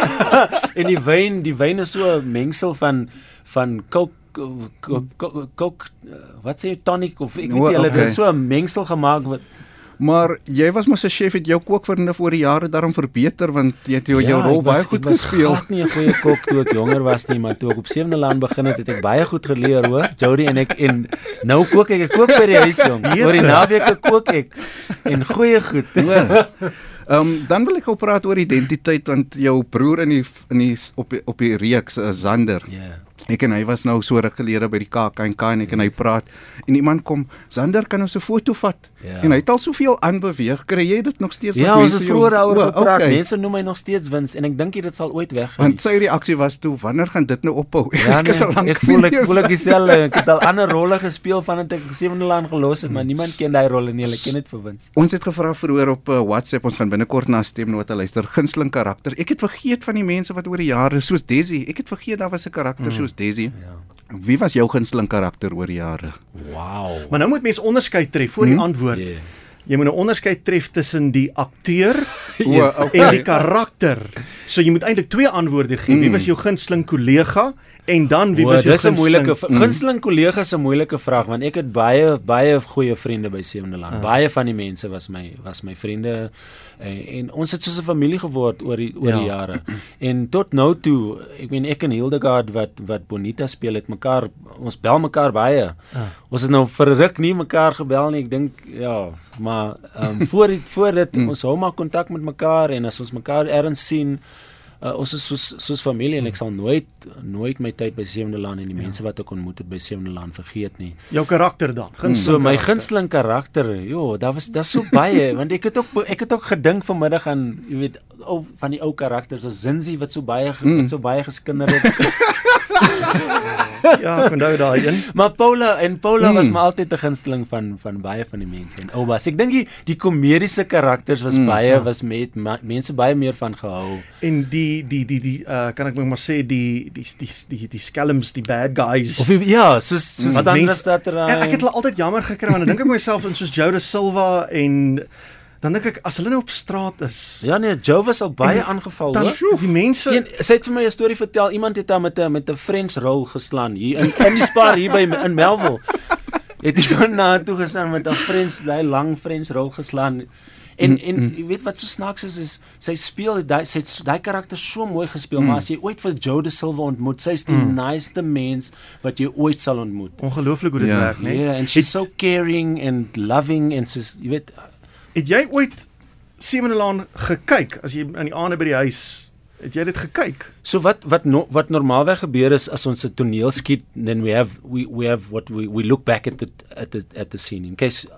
en die wyn, die wyn is so 'n mengsel van van Coke Coke, Coke, Coke wat sê tonic of ek weet nie hulle het okay. so 'n mengsel gemaak wat Maar jy was mos 'n chef het jou kookvernuf oor die jare daarom verbeter want jy het jou, jou Ja, rol ek was- baie goed ek was gespeel. glad nie 'n goeie kok toe ek jonger was nie, maar toe ek op sewende land begin het, het ek baie goed geleer, hoor. Jody en ek en nou kook ek, ek kook by die huis jong. Oor die naweke kook ek en goeie goed. Hoor. Ehm um, dan wil ek ook praat oor identiteit want jou broer in die in die op die, op die reeks uh, Zander. Ja. Yeah. Ek en hy was nou so ruk gelede by die KAK en ek en hy praat en iemand kom Zander kan ons 'n foto vat. Ja. En hy het al soveel aanbeweeg. Kry jy dit nog steeds Ja, ons het vroeër daaroor gepraat. okay. Mense noem my nog steeds Wins en ek dink dit sal ooit weggaan Want sy reaksie was toe wanneer gaan dit nou ophou? (laughs) Ja, ek is nee, al lank ek voel ek voel ek dieselfde. Ek het al ander rolle gespeel vandat ek sewende land gelos het, maar niemand ken daai rolle nie. Hulle ken dit vir Wins. Ons het gevra vroeër op uh, WhatsApp, ons gaan binnekort na stemnota luister. Gunsteling karakter. Ek het vergeet van die mense wat oor die jare soos Desi. Ek het vergeet daar was 'n karakter mm. soos Desi. Ja. Wie was jou gunsteling karakter oor die jare? Wow. Maar nou moet mens onderskeid tref voor die Hmm? antwoord. Yeah. Jy moet 'n onderskeid tref tussen die akteur (laughs) Yes. Okay. en die karakter. So jy moet eintlik twee antwoorde gee. Wie was jou gunsteling kollega en dan wie was jou dis 'n moeilike gunsteling gunsteling kollega is 'n moeilike vraag want ek het baie baie goeie vriende by Sewende Land. Ah. Baie van die mense was my was my vriende en, en ons het soos 'n familie geword oor die oor Ja. die jare. En tot nou toe, ek meen ek en Hildegard wat wat Bonita speel het mekaar ons bel mekaar baie. Ons het nou vir ruk nie mekaar gebel nie. Ek dink ja, maar um, voor die, voor dit ons hou maar kontak met mekaar en as ons mekaar ergens sien Uh, ons is soos soos familie en ek sal nooit nooit my tyd by Sewende Land en die ja. mense wat ek ontmoet het by Sewende Land vergeet nie. jou karakter dan? So Gunsteling my karakter. gunsteling karakter, jo, daar was daar's so baie (laughs) want ek het ook ek het ook gedink vanmiddag aan jy weet ou van die ou karakters, as Zinzi wat so baie ge- wat so baie geskinder het. (laughs) Ja, ek onthou daai een. maar Paula en Paula mm. was my altyd 'n gunsteling van van baie van die mense en oupas. Ek dink die, die komediese karakters was mm. baie was met ma, mense baie meer van gehou. En die die die die uh kan ek maar sê die die die die, die skelms, die bad guys. Of ja, soos soos Wat Sandra mense- Stattery. En ek het hulle altyd jammer gekry want dan dink ek myself in soos Jode Silva en dan dink ek as hulle nou op straat is. Ja nee, Joe was al baie aangeval Dan hoor. die mense Een, sy het vir my 'n storie vertel. Iemand het haar met 'n met 'n French roll geslaan hier in in die spar hier by in Melville. Het van na toe gestaan met 'n French, daai lang French roll geslaan. En en jy weet wat so snaaks is is sy speel daai sy het daai karakter so mooi gespeel, maar as jy ooit vir Joe de Silva ontmoet, sy's die mm. niceste mens wat jy ooit sal ontmoet. ongelooflik hoe dit Ja. werk, Ja, né? yeah, and she's so caring and loving and so's jy weet Het jy ooit Sewende Laan gekyk as jy aan die aande by die huis het jy dit gekyk? So wat wat no, wat normaalweg gebeur is as ons 'n toneel skiet then we have we we have what we we look back at the at the at the scene in case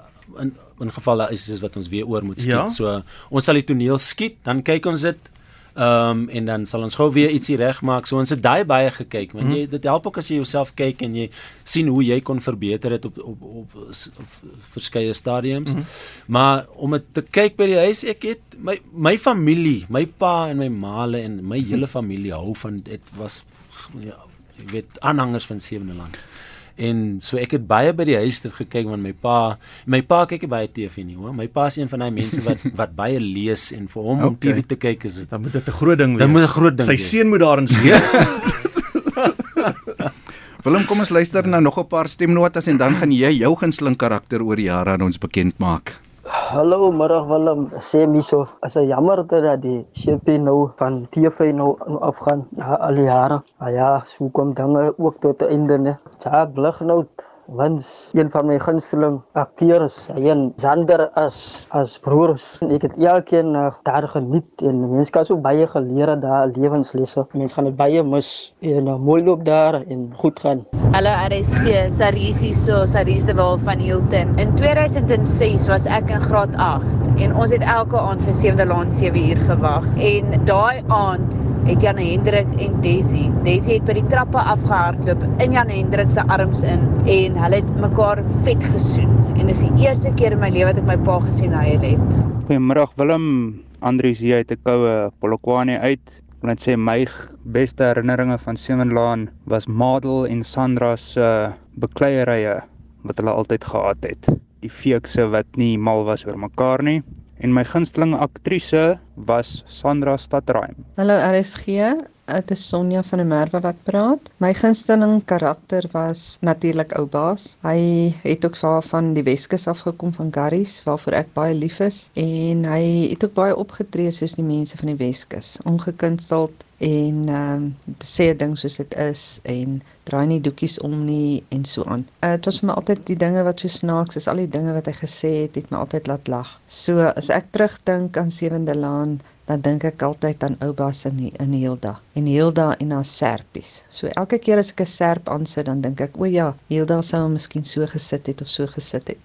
in in geval daar is is wat ons weer oor moet skiet. Ja. So ons sal die toneel skiet, dan kyk ons dit Ehm um, en dan sal ons gou weer ietsie regmaak. So ons het daai baie gekyk want jy dit help ook as jy jouself kyk en jy sien hoe jy kon verbeter het op op op, op verskeie stadiums. Mm -hmm. Maar om dit te kyk by die huis, ek het my my familie, my pa en my maale en my hele familie hou van dit was ja, jy weet aanhangers van Sewende Land. En so ek het baie by die huis dit gekyk want my pa, my pa kyk nie baie TV nie, hoor. My pa is een van daai mense wat (laughs) wat baie lees en vir hom okay. om. TV te kyk is dit Dan moet dit 'n groot ding wees. Dan moet 'n groot ding Sy wees. seun moet daarin speel. (laughs) Willem, kom ons luister na nog 'n paar stemnotas en dan gaan jy jou gunsteling karakter oor die jare aan ons bekend maak. Hallo, middag Willem. Sê my so, as 'n jammer dat die CP nou van TV nou nou afgaan na al die jare. Ah ja, so kom dinge ook tot einde ne. Saak lig nou want een van my gunsteling akteurs, en Zander as as broers. Ek het elkeen uh, daar geniet en mense kan so baie geleer daar lewenslesse. Mense gaan dit baie mis en uh, mooi loop daar en goed gaan. Hallo RSG, Saris hier so, Saris de Waal van Hilton. In 2006 was ek in graad 8 en ons het elke aand vir 7de laan 7 uur gewag. En daai aand het Jan Hendrik en Desi. Desi het by die trappe afgehardloop in Jan Hendrik se arms in en hulle het mekaar vet gesoen. En dis die eerste keer in my lewe wat ek my pa gesien huil het. Goeiemiddag Willem, Andries hier uit 'n koue Polokwane uit. Ek wil net sê my beste herinneringe van Sewenlaan was Madel en Sandra se bekleierye wat hulle altyd gehad het. Die feekse wat nie mal was oor mekaar nie. En my gunsteling aktrise was Sandra Stadreim. Hallo RSG. Dit is Sonja van der Merwe wat praat. My gunsteling karakter was natuurlik ou baas. Hy het ook van die Weskus afgekom van Garries waarvoor ek baie lief is en hy het ook baie opgetree soos die mense van die Weskus. Ongekunsteld en ehm um, sê 'n ding soos dit is en draai nie doekies om nie en so aan. Uh, dit was vir my altyd die dinge wat so snaaks is, al die dinge wat hy gesê het, het my altyd laat lag. So as ek terugdink aan Sewende Laan, dan dink ek altyd aan Oubaas in in Hilda en Hilda en haar serpies. So elke keer as ek 'n serp aansit, dan dink ek, o ja, Hilda sou hom miskien so gesit het of so gesit het.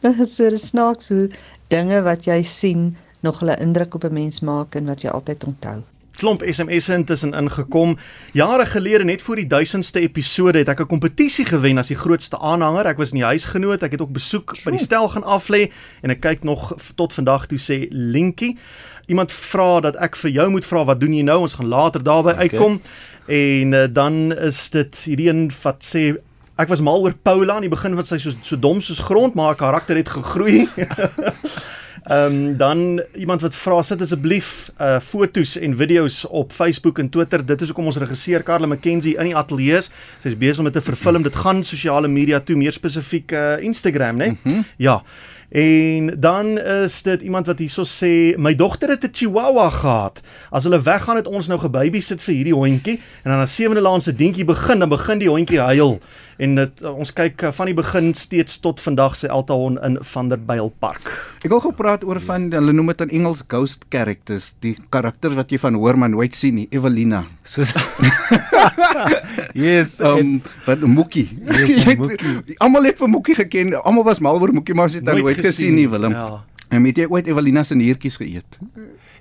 Dit is (laughs) so snaaks hoe dinge wat jy sien nog hulle indruk op 'n mens maak en wat jy altyd onthou klomp SMS'e intussen ingekom. Jare gelede net voor die 1000ste episode het ek 'n kompetisie gewen as die grootste aanhanger. Ek was in die huisgenoot, ek het ook besoek by die stel gaan aflê en ek kyk nog tot vandag toe sê Linkie. Iemand vra dat ek vir jou moet vra wat doen jy nou? Ons gaan later daarby okay. uitkom. En uh, dan is dit hierdie een wat sê ek was mal oor Paula aan die begin wat sy so so dom soos grond maar haar karakter het gegroei. (laughs) Ehm um, dan iemand wat vra sit asseblief uh fotos en video's op Facebook en Twitter. Dit is hoekom ons regisseur Karla McKenzie in die ateljee is. Sy's besig om dit te vervilm. Dit gaan sosiale media toe, meer spesifiek uh Instagram, né? Nee? Mm -hmm. Ja. En dan is dit iemand wat hierso sê my dogter het 'n chihuahua gehad. As hulle weggaan het ons nou gebabysit vir hierdie hondjie en dan as sewende laan se dientjie begin dan begin die hondjie huil. En dit ons kyk van die begin steeds tot vandag se Eltahon in Vanderbijl Park. Ek wil gepraat oor van hulle noem dit in Engels ghost characters, die karakters wat jy van hoor maar nooit sien nie, Evelina. Soos (laughs) Yes, (laughs) um, wat Mookie. Yes, (laughs) Mookie. Almal het vir Mookie geken. Almal was mal oor Mookie, maar sy het nooit, nooit gesien nie, Willem. Ja. En het jy ooit Evelina se niertjies geëet?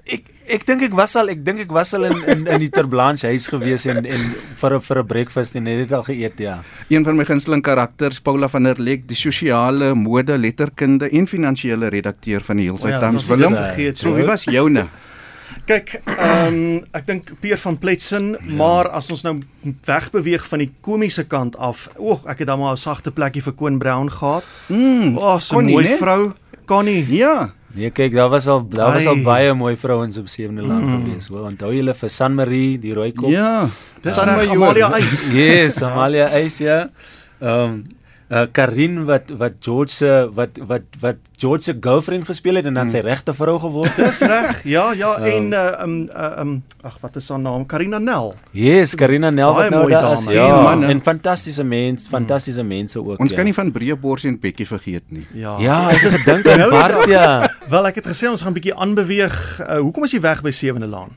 Ek ek dink ek was al ek dink ek was al in in in die Terblanche huis gewees en en vir 'n vir 'n breakfast en het dit al geëet ja. Een van my gunsteling karakters Paula van der Lek, die sosiale mode letterkunde en finansiële redakteur van die Hillside oh ja, Times. Willem, so wie was joune? (laughs) Kyk, ehm um, ek dink Pier van Pletsen, ja. maar as ons nou wegbeweeg van die komiese kant af, oek, ek het dan maar 'n sagte plekkie vir Koen Brown gehad. Mm, oh, so 'n mooi nee? vrou. Connie. Ja. Nee, kyk, daar was al daar was al baie mooi vrouens op Sewende Land mm. gewees. Hoor, onthou julle vir San Marie, die rooi kop? Ja. Dis Amalia Eis. yes, Amalia Eis, ja. Ehm um, uh Karin wat wat George se wat wat wat George se girlfriend gespeel het en dan hmm. sy regte vrou geword het. Dis (laughs) reg. Ja, ja um, en uh um uh, um ag wat is haar naam? Karina Nel. Yes, Karina Nel wat nou daar is. Ja, man, en fantastiese mens, fantastiese mense ook. Ons ja. kan nie van Breë Bors en Bekkie vergeet nie. Ja. Ja, ek het gedink (laughs) aan Bart ja. Wel ek het gesê ons gaan 'n bietjie aanbeweeg. Uh, hoekom is jy weg by Sewende Laan?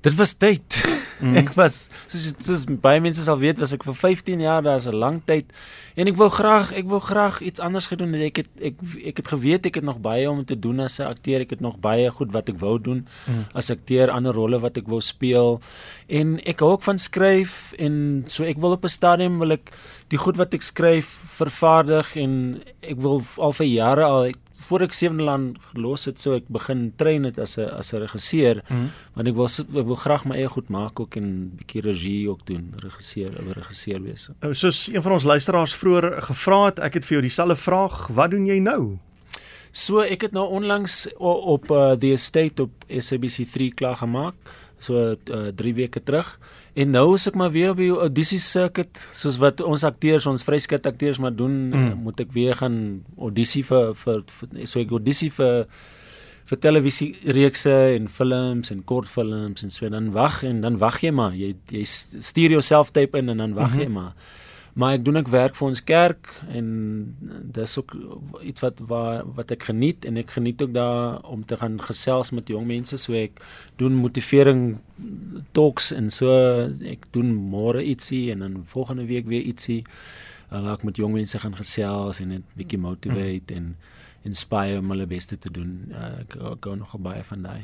Dit was tyd. (laughs) Mm. Ek was soos soos baie mense sal weet, was ek vir 15 jaar daar, is 'n lang tyd. En ek wou graag, ek wou graag iets anders gedoen. Ek het ek ek het geweet ek het nog baie om te doen as 'n akteur. Ek het nog baie goed wat ek wou doen mm. as akteur, ander rolle wat ek wou speel. En ek hou ook van skryf en so ek wil op 'n stadium wil ek die goed wat ek skryf vervaardig en ek wil al vir jare al voor ek Sewenland gelos het, sou ek begin train het as 'n as 'n regisseur, mm -hmm. want ek wil ek wil graag my eie goed maak ook en bietjie regie ook doen, regisseur, 'n regisseur wees. Oh, soos een van ons luisteraars vroeër gevra het, ek het vir jou dieselfde vraag, wat doen jy nou? So ek het nou onlangs op, op uh, the estate op SABC3 klaar gemaak, so 3 uh, weke terug. En nou is ek maar weer by audisie circuit soos wat ons akteurs ons vryskut akteurs maar doen mm. moet ek weer gaan audisie vir vir, vir so ek audisie vir vir televisie reekse en films en kortfilms en so en dan wag en dan wag jy maar jy jy stuur jouself tape in en dan wag mm -hmm. jy maar maar ek doen ek werk vir ons kerk en dis ook iets wat waar wat ek geniet en ek geniet ook daar om te gaan gesels met jong mense. So ek doen motivering talks en so ek doen môre ietsie en dan volgende week weer ietsie. Uh, waar ek met jong mense gaan gesels en net bietjie motivate en inspire om hulle beste te doen. Uh, ek gou nog baie van daai.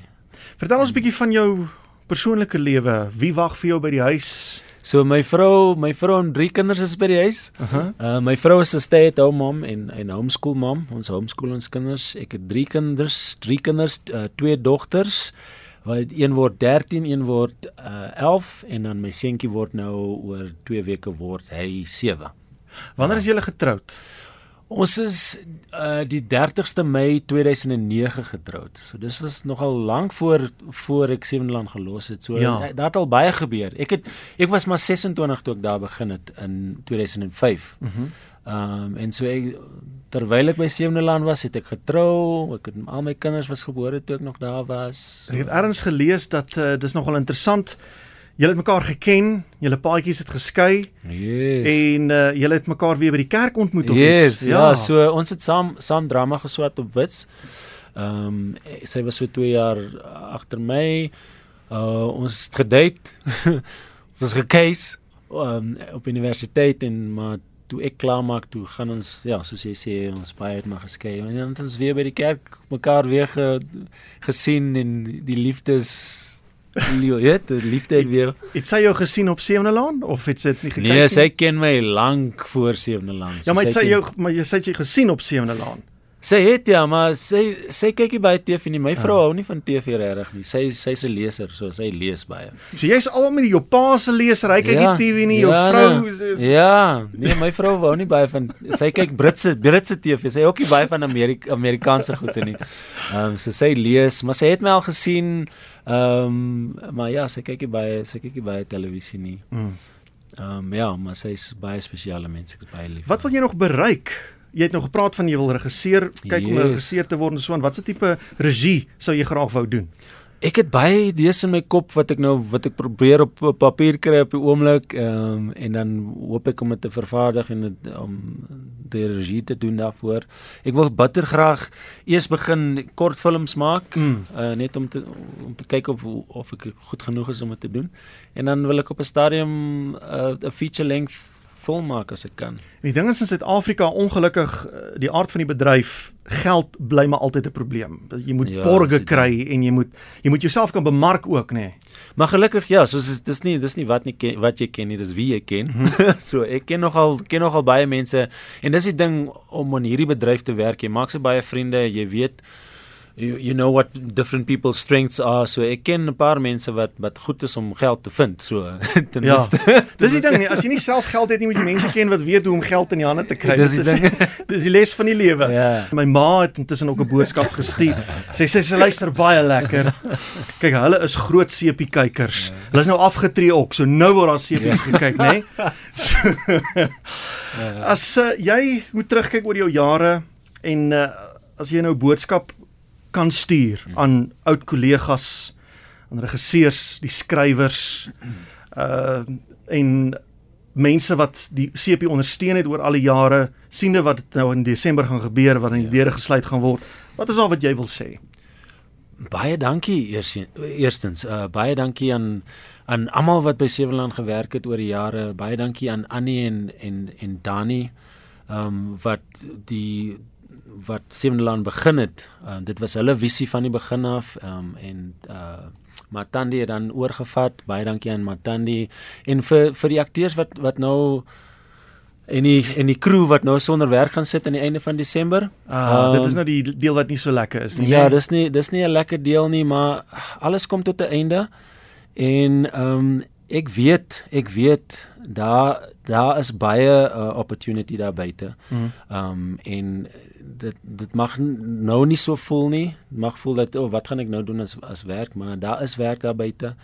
Vertel ons 'n bietjie van jou persoonlike lewe. Wie wag vir jou by die huis So my vrou, my vrou en drie kinders is by die huis. Uh, -huh. uh my vrou is 'n stay-at-home mom en 'n homeschool mom. Ons homeschool ons kinders. Ek het drie kinders, drie kinders, uh, twee dogters. Wat een word 13, een word uh 11 en dan my seentjie word nou oor 2 weke word hy 7. Wanneer is julle getroud? Ons is uh die 30ste Mei 2009 getroud. So dis was nogal lank voor voor ek Sewenland gelos het. So Ja. ja. daar het al baie gebeur. Ek het ek was maar 26 toe ek daar begin het in 2005. Mhm. Ehm um, en so ek terwyl ek by Sewenland was, het ek getrou. Ek het al my kinders was gebore toe ek nog daar was. Ek het ergens gelees dat uh, dis nogal interessant. Julle het mekaar geken, julle paadjies het geskei Yes. en uh, julle het mekaar weer by die kerk ontmoet of yes, iets. Ja, so ons het saam saam drama geswat op Wits. Ehm um, sy was so 2 jaar agter my. Uh ons het gedate. (laughs) ons was gekeis um, op universiteit en maar toe ek klaar maak toe gaan ons ja, soos jy sê, ons baie het maar geskei en dan het ons weer by die kerk mekaar weer ge, gesien en die liefdes die weet, die liefde het weer Het sy jou gesien op Sewende Laan of het sy dit nie gekyk Nee, sy ken my lank voor Sewende Laan. Ja, maar het sy ken- jou maar jy sê jy gesien op Sewende Laan. Sy het ja, maar sy sy kyk nie baie TV nie. My Ja. vrou hou nie van TV regtig nie. Sy sy's 'n leser, so sy lees baie. So jy's al met jou pa se leser, hy kyk nie TV nie, jou ja, vrou nee. se Ja, nee, my vrou wou nie baie van sy kyk Britse Britse TV. Sy hou ook nie baie van Amerika Amerikaanse goede nie. Ehm um, so sy lees, maar sy het my al gesien. Ehm um, maar ja, sy kyk baie sy kyk baie televisie nie. Mm. Ehm um, ja, maar sy's baie spesiale mens, ek's baie lief. Wat wil jy nog bereik? Jy het nog gepraat van jy wil regisseur, kyk om Yes. regisseur te word en so aan. Watse tipe regie sou jy graag wou doen? Ek het baie idees in my kop wat ek nou wat ek probeer op, op papier kry op die oomblik ehm um, en dan hoop ek om dit te vervaardig en dit om die regie te doen daarvoor. Ek wil bitter graag eers begin kortfilms maak Mm. uh, net om te om te kyk of of ek goed genoeg is om dit te doen. En dan wil ek op 'n stadium uh, 'n feature length film maak as ek kan. En die ding is in Suid-Afrika ongelukkig eh, die aard van die bedryf geld bly maar altyd 'n probleem. Jy moet Ja, borge kry en jy moet jy moet jouself kan bemark ook, nê. Nee. Maar gelukkig ja, soos is- dis nie dis nie wat nie ken, wat jy ken nie, dis wie jy ken. (laughs) so ek ken nogal ken nogal baie mense en dis die ding om in hierdie bedryf te werk. Jy maak so baie vriende, jy weet you, you know what different people's strengths are. So ek ken 'n paar mense wat wat goed is om geld te vind. So (laughs) ten Ja. minste. (laughs) Dis die ding nie, as jy nie self geld het nie, moet jy mense ken wat weet hoe om geld in die hande te kry. Dis die ding. (laughs) dis die les van die lewe. Ja. My ma het intussen ook 'n boodskap gestuur. Sy sê sy luister baie lekker. Kyk, hulle is groot sepie kykers. Hulle is nou afgetree ook, so nou word daar sepies Ja. gekyk, nê? So, as uh, jy moet terugkyk oor jou jare en uh, as jy nou boodskap kan stuur aan oud kollegas, aan regisseurs, die skrywers, uh en mense wat die CP ondersteun het oor al die jare, siende wat nou in Desember gaan gebeur, wat in die deure gesluit gaan word. Wat is al wat jy wil sê? Baie dankie eers eerstens uh, baie dankie aan aan almal wat by Seweland gewerk het oor die jare. Baie dankie aan Annie en en en Dani ehm um, wat die wat Seweland begin het. Uh, dit was hulle visie van die begin af um, en uh Matandi het dan oorgevat. Baie dankie aan Matandi en vir vir die akteurs wat wat nou en die en die crew wat nou sonder werk gaan sit aan die einde van Desember. Uh, dit is Ehm, nou die deel wat nie so lekker is nie. Ja, né? dis nie dis nie 'n lekker deel nie, maar alles kom tot 'n einde. En ehm um, ek weet, ek weet daar daar is baie uh, opportunity daar buite. Ehm um, en dit dit mag nou nie so voel nie. Mag voel dat oh, wat gaan ek nou doen as as werk, maar daar is werk daar buite.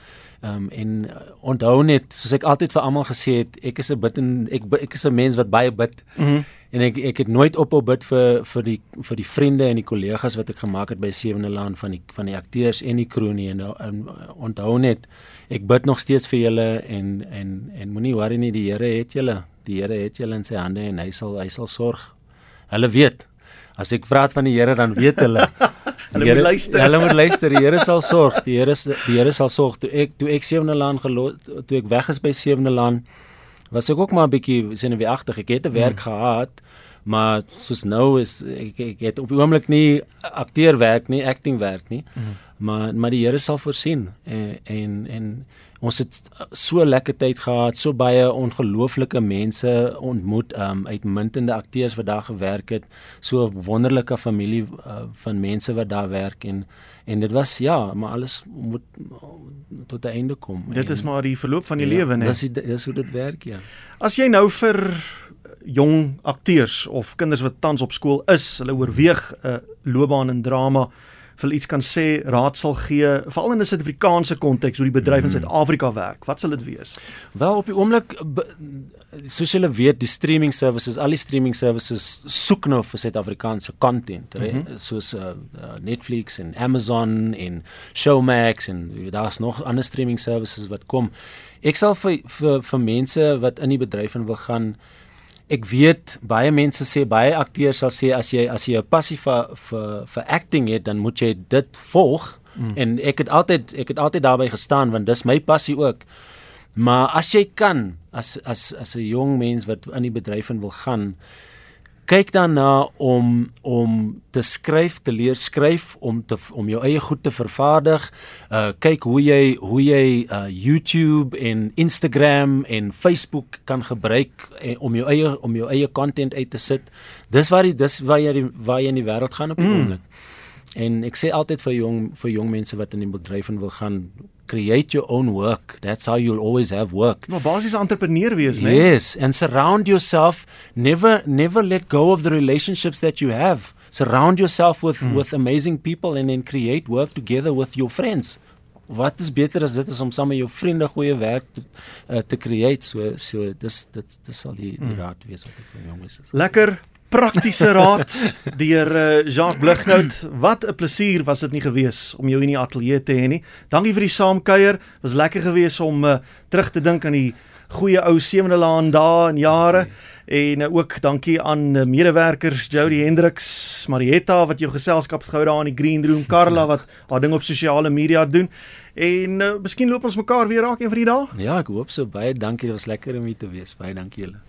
Ehm um, en uh, onthou net, soos ek altyd vir almal gesê het, ek is 'n bid en ek ek is 'n mens wat baie bid. Mhm. En ek ek het nooit ophou bid vir vir die vir die vriende en die kollegas wat ek gemaak het by Sewende Laan van die van die akteurs en die crew nie en, en onthou net ek bid nog steeds vir julle en en en moenie worry nie die Here het julle die Here het julle in sy hande en hy sal hy sal sorg. Hulle weet. As ek praat van die Here dan weet hulle. (laughs) Hulle Die Here- moet luister. Hulle moet luister. Die Here sal sorg. Die Here die Here sal sorg. Toe ek toe ek Sewende Laan gelo toe ek weg is by Sewende Laan was ek ook maar 'n bietjie senuweeagtig. Ek het 'n werk Hmm. mm. gehad, maar soos nou is ek ek het op die oomblik nie akteerwerk nie, acting werk nie. Mhm. Mm. Maar maar die Here sal voorsien en en en ons het so lekker tyd gehad, so baie ongelooflike mense ontmoet, um uitmuntende akteurs wat daar gewerk het, so 'n wonderlike familie uh, van mense wat daar werk en en dit was ja, maar alles moet tot 'n einde kom. Dit is en, maar die verloop van die ja, lewe, né? Dis dis hoe dit werk, ja. As jy nou vir jong akteurs of kinders wat tans op skool is, hulle oorweeg 'n uh, loopbaan in drama wil iets kan sê, raad sal gee, veral in 'n Suid-Afrikaanse konteks hoe die bedryf in Hmm. Suid-Afrika werk. Wat sal dit wees? Wel op die oomblik soos julle weet, die streaming services, al die streaming services soek nou vir Suid-Afrikaanse content, mm Mhm. -hmm. soos uh, uh, Netflix en Amazon en Showmax en daar's nog ander streaming services wat kom. Ek sal vir vir vir mense wat in die bedryf in wil gaan Ek weet baie mense sê baie akteurs sal sê as jy as jy 'n passie vir vir vir acting het dan moet jy dit volg Mm. en ek het altyd ek het altyd daarbey gestaan want dis my passie ook. Maar as jy kan as as as 'n jong mens wat in die bedryf in wil gaan kyk daarna om om te skryf, te leer skryf, om te om jou eie goed te vervaardig. Uh kyk hoe jy hoe jy uh YouTube en Instagram en Facebook kan gebruik en, om jou eie om jou eie content uit te sit. Dis waar die dis waar jy die, waar jy in die wêreld gaan op die Mm. oomblik. En ek sê altyd vir jong vir jong mense wat in die bedryf wil gaan, create your own work. That's how you'll always have work. Maar basies 'n entrepreneur wees, né? Yes, and surround yourself. Never, never let go of the relationships that you have. Surround yourself with Hmm. with amazing people, and then create work together with your friends. Wat is beter as dit is om saam met jou vriende goeie werk te, uh, te create? So, so dis dit dis sal die die Hmm. raad wees wat ek vir jonges is. Lekker praktiese raad deur uh, Jacques Blighnout. Wat 'n plesier was dit nie gewees om jou in die ateljee te hê nie. Dankie vir die saamkuier. Was lekker gewees om uh, terug te dink aan die goeie ou Sewende Laan dae en jare. En uh, ook dankie aan uh, medewerkers Jody Hendriks, Marietta wat jou geselskap gehou daar in die Green Room, Karla wat haar ding op sosiale media doen. En uh, miskien loop ons mekaar weer raak een van die dae. Ja, ek hoop so baie. Dankie, dit was lekker om hier te wees. Baie dankie julle.